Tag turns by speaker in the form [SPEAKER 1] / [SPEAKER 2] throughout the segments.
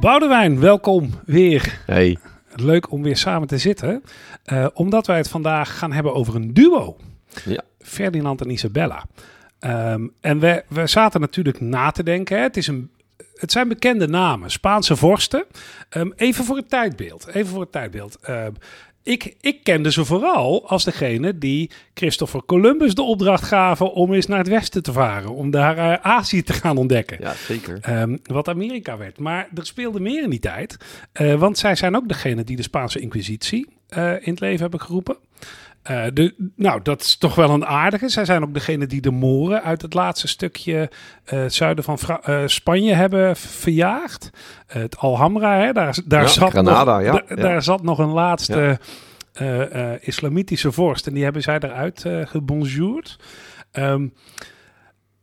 [SPEAKER 1] Boudewijn, welkom weer.
[SPEAKER 2] Hey.
[SPEAKER 1] Leuk om weer samen te zitten. Uh, omdat wij het vandaag gaan hebben over een duo.
[SPEAKER 2] Ja.
[SPEAKER 1] Ferdinand en Isabella. Um, en we, we zaten natuurlijk na te denken. Hè. Het, is een, het zijn bekende namen, Spaanse vorsten. Um, even voor het tijdbeeld. Even voor het tijdbeeld. Um, ik, ik kende ze vooral als degene die Christopher Columbus de opdracht gaven om eens naar het westen te varen. Om daar uh, Azië te gaan ontdekken.
[SPEAKER 2] Ja, zeker.
[SPEAKER 1] Um, wat Amerika werd. Maar er speelde meer in die tijd. Uh, want zij zijn ook degene die de Spaanse Inquisitie uh, in het leven hebben geroepen. Uh, de, nou, dat is toch wel een aardige. Zij zijn ook degene die de Moren uit het laatste stukje uh, zuiden van Fra uh, Spanje hebben verjaagd. het Alhambra, hè, daar, daar,
[SPEAKER 2] ja,
[SPEAKER 1] zat
[SPEAKER 2] Granada,
[SPEAKER 1] nog,
[SPEAKER 2] ja,
[SPEAKER 1] da,
[SPEAKER 2] ja.
[SPEAKER 1] daar zat nog een laatste. Islamitische vorst. En die hebben zij eruit gebonjourd. Um,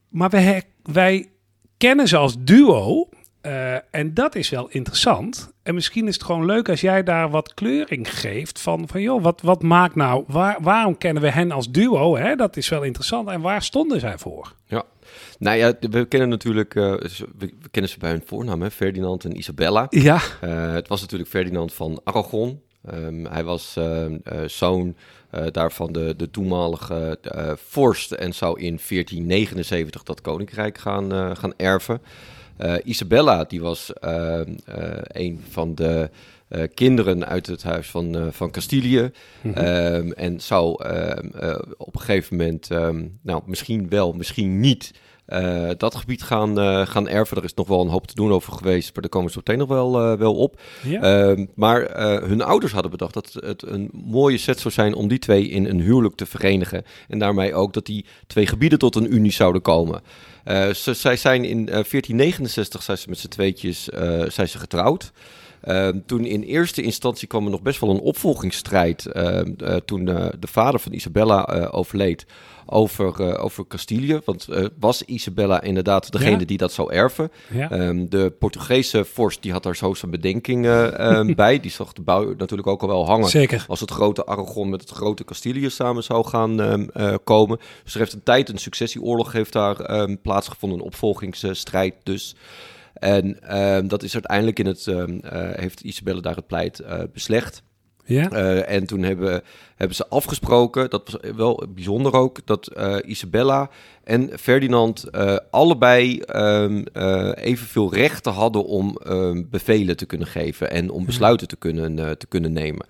[SPEAKER 1] maar wij, wij kennen ze als duo. Uh, en dat is wel interessant. En misschien is het gewoon leuk als jij daar wat kleuring geeft van, van joh, wat, wat maakt nou, waar, waarom kennen we hen als duo? Hè? Dat is wel interessant. En waar stonden zij voor?
[SPEAKER 2] Ja, nou ja, we kennen natuurlijk, uh, we kennen ze bij hun voornaam, hè? Ferdinand en Isabella.
[SPEAKER 1] Ja.
[SPEAKER 2] Uh, het was natuurlijk Ferdinand van Aragon. Um, hij was uh, zoon daarvan de, de toenmalige vorst en zou in 1479 dat koninkrijk gaan, gaan erven. Isabella, die was uh, een van de kinderen uit het huis van, van Castilië. Mm -hmm. um, en zou op een gegeven moment, um, nou misschien wel, misschien niet, dat gebied gaan, gaan erven. Er is nog wel een hoop te doen over geweest, maar daar komen ze meteen nog wel, wel op.
[SPEAKER 1] Ja.
[SPEAKER 2] Um, maar hun ouders hadden bedacht dat het een mooie set zou zijn om die twee in een huwelijk te verenigen. En daarmee ook dat die twee gebieden tot een unie zouden komen. Ze, zij zijn in uh, 1469 zijn ze met z'n tweetjes zijn ze getrouwd. Uh, toen in eerste instantie kwam er nog best wel een opvolgingsstrijd. toen de vader van Isabella overleed over, over Castilië. Want was Isabella inderdaad degene
[SPEAKER 1] Ja.
[SPEAKER 2] die dat zou erven.
[SPEAKER 1] Ja.
[SPEAKER 2] Um, de Portugese vorst die had daar zo zijn bedenkingen um, bij. Die zag de bouw natuurlijk ook al wel hangen.
[SPEAKER 1] Zeker.
[SPEAKER 2] Als het grote Aragon met het grote Castilië samen zou gaan um, komen. Dus er heeft een tijd een successieoorlog heeft daar plaatsgevonden. Een opvolgingsstrijd dus. En um, dat is uiteindelijk in het, um, uh, heeft Isabelle daar het pleit uh, beslecht.
[SPEAKER 1] Ja.
[SPEAKER 2] Uh, en toen hebben, hebben ze afgesproken, dat was wel bijzonder ook, dat Isabella en Ferdinand allebei um, evenveel rechten hadden om um, bevelen te kunnen geven en om besluiten te kunnen, te kunnen nemen.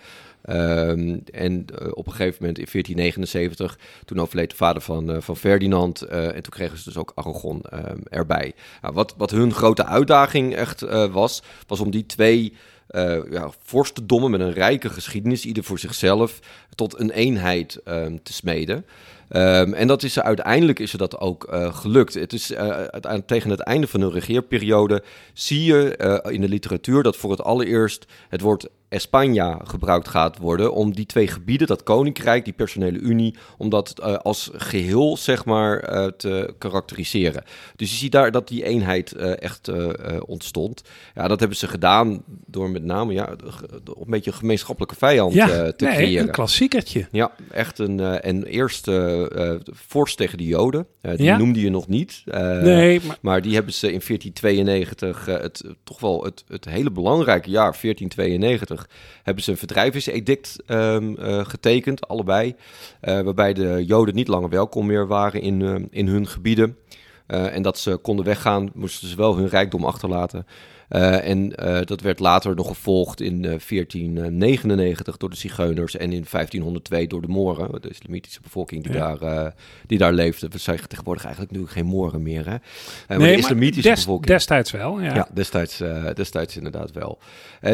[SPEAKER 2] Um, en uh, op een gegeven moment in 1479, toen overleed de vader van, uh, van Ferdinand. Uh, en toen kregen ze dus ook Aragon erbij. Nou, wat, wat hun grote uitdaging echt was, was om die twee uh, ja, vorstendommen met een rijke geschiedenis, ieder voor zichzelf, tot een eenheid um, te smeden. En dat is uiteindelijk is dat ook gelukt. Het is tegen het einde van hun regeerperiode zie je in de literatuur dat voor het allereerst het woord España gebruikt gaat worden om die twee gebieden, dat koninkrijk, die personele unie, om dat uh, als geheel zeg maar uh, te karakteriseren. Dus je ziet daar dat die eenheid uh, echt ontstond. Ja, dat hebben ze gedaan door met name ja, een beetje een gemeenschappelijke vijand
[SPEAKER 1] ja,
[SPEAKER 2] te
[SPEAKER 1] nee,
[SPEAKER 2] creëren.
[SPEAKER 1] een klassiekertje.
[SPEAKER 2] Ja, echt een en eerst vorst tegen de Joden. die
[SPEAKER 1] Ja.
[SPEAKER 2] noemde je nog niet.
[SPEAKER 1] nee, maar
[SPEAKER 2] Maar die hebben ze in 1492, uh, het, toch wel het, het hele belangrijke jaar, 1492, hebben ze een verdrijvingsedict um, uh, getekend, allebei. Uh, waarbij de Joden niet langer welkom meer waren in, uh, in hun gebieden. En dat ze konden weggaan, moesten ze wel hun rijkdom achterlaten. Uh, en uh, dat werd later nog gevolgd in uh, 1499 door de Zigeuners en in 1502 door de Moren, de islamitische bevolking die,
[SPEAKER 1] Ja.
[SPEAKER 2] daar, die daar leefde. We zeggen tegenwoordig eigenlijk nu geen Moren meer. Hè? maar
[SPEAKER 1] nee,
[SPEAKER 2] de
[SPEAKER 1] maar
[SPEAKER 2] islamitische
[SPEAKER 1] des-
[SPEAKER 2] bevolking.
[SPEAKER 1] destijds wel. Ja.
[SPEAKER 2] Ja, destijds, destijds inderdaad wel.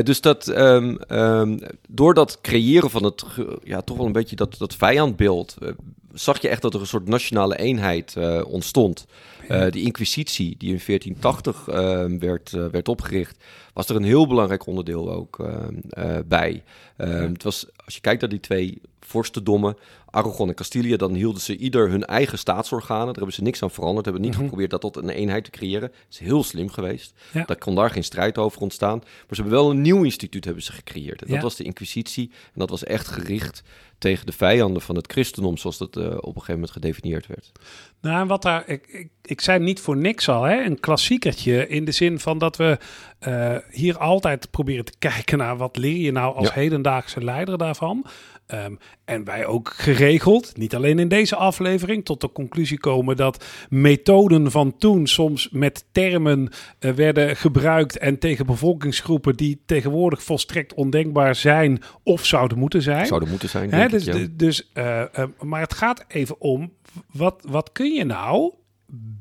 [SPEAKER 2] Dus dat, um, um, door dat creëren van het, ja, toch wel een beetje dat, dat vijandbeeld, zag je echt dat er een soort nationale eenheid ontstond.
[SPEAKER 1] Ja.
[SPEAKER 2] die inquisitie, die in 1480 ehm, werd, werd opgericht, was er een heel belangrijk onderdeel ook ehm, bij. Ehm, Het was, als je kijkt naar die twee vorstendommen, Aragon en Castilië, dan hielden ze ieder hun eigen staatsorganen. Daar hebben ze niks aan veranderd. Hebben niet
[SPEAKER 1] Mhm.
[SPEAKER 2] geprobeerd dat tot een eenheid te creëren. Dat is heel slim geweest.
[SPEAKER 1] Ja.
[SPEAKER 2] Daar kon daar geen strijd over ontstaan. Maar ze hebben wel een nieuw instituut hebben ze gecreëerd. En dat was de Inquisitie. En dat was echt gericht tegen de vijanden van het christendom, zoals dat op een gegeven moment gedefinieerd werd.
[SPEAKER 1] Nou, en wat daar, ik, ik, ik zei niet voor niks al, hè, een klassiekertje in de zin van dat we eh, hier altijd proberen te kijken naar wat leer je nou als
[SPEAKER 2] Ja.
[SPEAKER 1] hedendaagse leider daarvan. Ehm, en wij ook geregeld, niet alleen in deze aflevering, tot de conclusie komen dat methoden van toen soms met termen eh, werden gebruikt en tegen bevolkingsgroepen die tegenwoordig volstrekt ondenkbaar zijn of zouden moeten zijn.
[SPEAKER 2] Zouden moeten zijn,
[SPEAKER 1] Hè, dus,
[SPEAKER 2] ik, ja.
[SPEAKER 1] dus, eh, maar het gaat even om, wat, wat kun je nou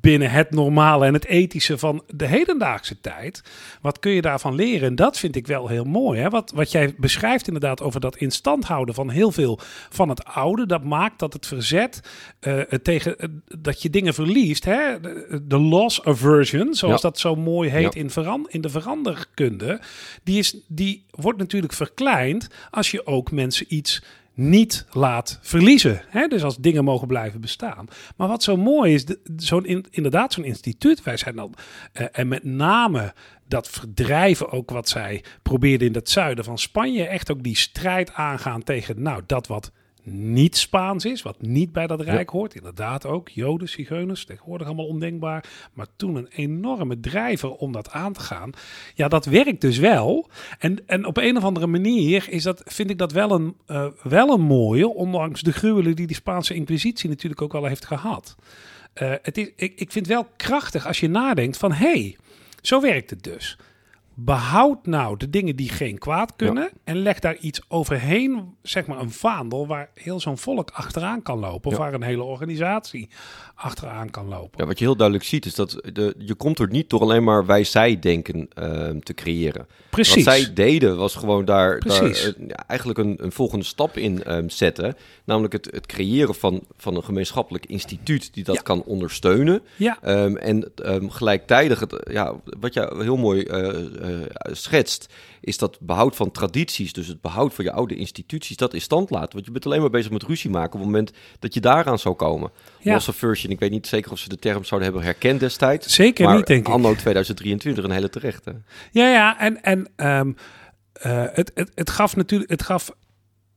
[SPEAKER 1] binnen het normale en het ethische van de hedendaagse tijd, wat kun je daarvan leren? En dat vind ik wel heel mooi. Hè? Wat, wat jij beschrijft inderdaad over dat instand houden van heel veel van het oude, dat maakt dat het verzet eh, tegen eh, dat je dingen verliest. Hè? De, de loss aversion, zoals
[SPEAKER 2] Ja.
[SPEAKER 1] dat zo mooi heet
[SPEAKER 2] Ja.
[SPEAKER 1] in, veran, in de veranderkunde, die, is, die wordt natuurlijk verkleind als je ook mensen iets niet laat verliezen. Hè? Dus als dingen mogen blijven bestaan. Maar wat zo mooi is, zo'n in, inderdaad zo'n instituut, wij zijn dan, eh, en met name dat verdrijven ook wat zij probeerden in het zuiden van Spanje, echt ook die strijd aangaan tegen nou, dat wat niet Spaans is, wat niet bij dat rijk hoort. Inderdaad ook, Joden, Zigeuners, tegenwoordig allemaal ondenkbaar. Maar toen een enorme drijver om dat aan te gaan. Ja, dat werkt dus wel. En, en op een of andere manier is dat, vind ik dat wel een, eh, wel een mooie, ondanks de gruwelen die die Spaanse Inquisitie natuurlijk ook wel heeft gehad. Eh, het is, ik, ik vind het wel krachtig als je nadenkt van, hé, hey, zo werkt het dus. Behoud nou de dingen die geen kwaad kunnen en leg daar iets overheen, zeg maar een vaandel waar heel zo'n volk achteraan kan lopen. Of
[SPEAKER 2] Ja.
[SPEAKER 1] waar een hele organisatie achteraan kan lopen.
[SPEAKER 2] Ja, wat je heel duidelijk ziet is dat de, je komt er niet door alleen maar wij-zij denken ehm, te creëren.
[SPEAKER 1] Precies.
[SPEAKER 2] Wat zij deden was gewoon daar, daar
[SPEAKER 1] Precies.
[SPEAKER 2] eh, eigenlijk een, een volgende stap in ehm, zetten. Namelijk het, het creëren van, van een gemeenschappelijk instituut die dat
[SPEAKER 1] Ja.
[SPEAKER 2] kan ondersteunen.
[SPEAKER 1] Ja,
[SPEAKER 2] Ehm, en gelijktijdig, het, ja, wat je heel mooi eh, eh, schetst, is dat behoud van tradities, dus het behoud van je oude instituties, dat in stand laten. Want je bent alleen maar bezig met ruzie maken op het moment dat je daaraan zou komen.
[SPEAKER 1] Ja.
[SPEAKER 2] Loss aversion, ik weet niet zeker of ze de term zouden hebben herkend destijds.
[SPEAKER 1] zeker
[SPEAKER 2] maar
[SPEAKER 1] niet, denk ik.
[SPEAKER 2] anno 2023 een hele terechte.
[SPEAKER 1] Ja, ja, en, en ehm, eh, het, het, het gaf natuurlijk het gaf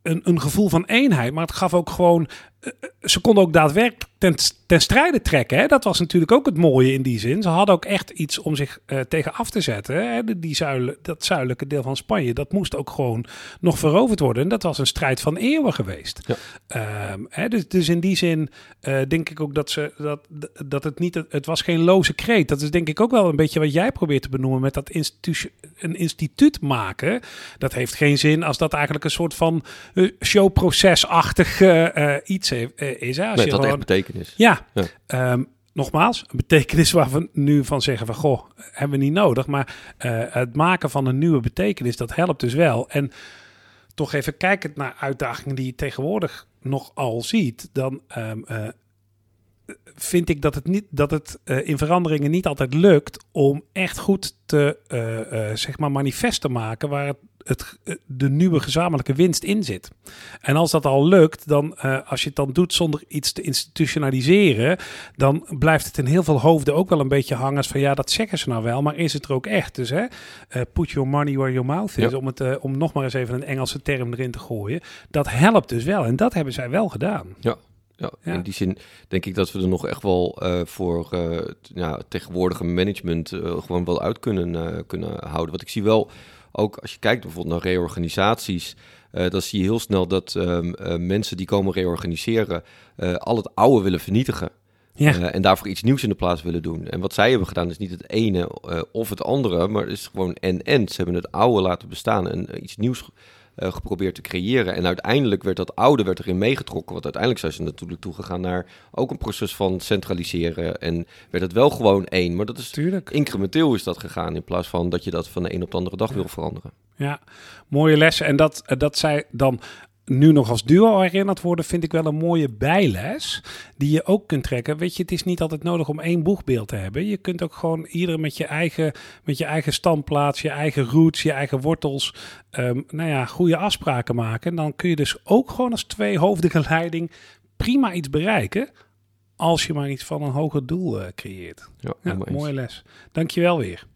[SPEAKER 1] een, een gevoel van eenheid, maar het gaf ook gewoon. Eh, ze konden ook daadwerkelijk ten, ten strijde trekken. Hè? Dat was natuurlijk ook het mooie in die zin. Ze hadden ook echt iets om zich eh, tegen af te zetten. Hè? Die dat zuidelijke deel van Spanje, dat moest ook gewoon nog veroverd worden. En dat was een strijd van eeuwen geweest.
[SPEAKER 2] Ja.
[SPEAKER 1] Ehm, hè? Dus, dus in die zin eh, denk ik ook dat, ze, dat, dat het niet... Het was geen loze kreet. Dat is denk ik ook wel een beetje wat jij probeert te benoemen met dat instituut, een instituut maken. Dat heeft geen zin als dat eigenlijk een soort van showprocesachtig eh, iets is. Hè? Als
[SPEAKER 2] Nee,
[SPEAKER 1] je
[SPEAKER 2] dat
[SPEAKER 1] gewoon,
[SPEAKER 2] echt betekenis.
[SPEAKER 1] ja,
[SPEAKER 2] Ja.
[SPEAKER 1] Ehm, nogmaals, een betekenis waar we nu van zeggen van goh, hebben we niet nodig. Maar eh, het maken van een nieuwe betekenis, dat helpt dus wel. En toch even kijkend naar uitdagingen die je tegenwoordig nogal ziet, dan ehm, eh, vind ik dat het, niet, dat het eh, in veranderingen niet altijd lukt om echt goed te eh, eh, zeg maar manifest te maken waar het, het, eh, de nieuwe gezamenlijke winst in zit. En als dat al lukt, dan eh, als je het dan doet zonder iets te institutionaliseren, dan blijft het in heel veel hoofden ook wel een beetje hangen als van ja, dat zeggen ze nou wel, maar is het er ook echt? Dus hè, eh, put your money where your mouth is,
[SPEAKER 2] Ja.
[SPEAKER 1] om, het, om nog maar eens even een Engelse term erin te gooien. Dat helpt dus wel en dat hebben zij wel gedaan.
[SPEAKER 2] Ja, ja,
[SPEAKER 1] Ja.
[SPEAKER 2] in die zin denk ik dat we er nog echt wel voor het ja, tegenwoordige management gewoon wel uit kunnen, kunnen houden. Wat ik zie wel, ook als je kijkt bijvoorbeeld naar reorganisaties, eh, dan zie je heel snel dat ehm, eh, mensen die komen reorganiseren eh, al het oude willen vernietigen.
[SPEAKER 1] Ja.
[SPEAKER 2] En daarvoor iets nieuws in de plaats willen doen. En wat zij hebben gedaan is niet het ene of het andere, maar het is gewoon en-en. Ze hebben het oude laten bestaan en iets nieuws eh, geprobeerd te creëren. En uiteindelijk werd dat oude werd erin meegetrokken. Want uiteindelijk zijn ze natuurlijk toegegaan naar ook een proces van centraliseren. En werd het wel gewoon één. Maar dat is
[SPEAKER 1] Tuurlijk.
[SPEAKER 2] incrementeel is dat gegaan. In plaats van dat je dat van de een op de andere dag wil veranderen.
[SPEAKER 1] Ja, mooie lessen. En dat, eh, dat zij dan nu nog als duo herinnerd worden, vind ik wel een mooie bijles. Die je ook kunt trekken. Weet je, het is niet altijd nodig om één boegbeeld te hebben. Je kunt ook gewoon ieder met je eigen, met je eigen standplaats, je eigen roots, je eigen wortels. ehm, nou ja, goede afspraken maken. En dan kun je dus ook gewoon als tweehoofdige leiding prima iets bereiken. Als je maar iets van een hoger doel eh, creëert.
[SPEAKER 2] Ja,
[SPEAKER 1] Ja, mooie les. Dankjewel weer.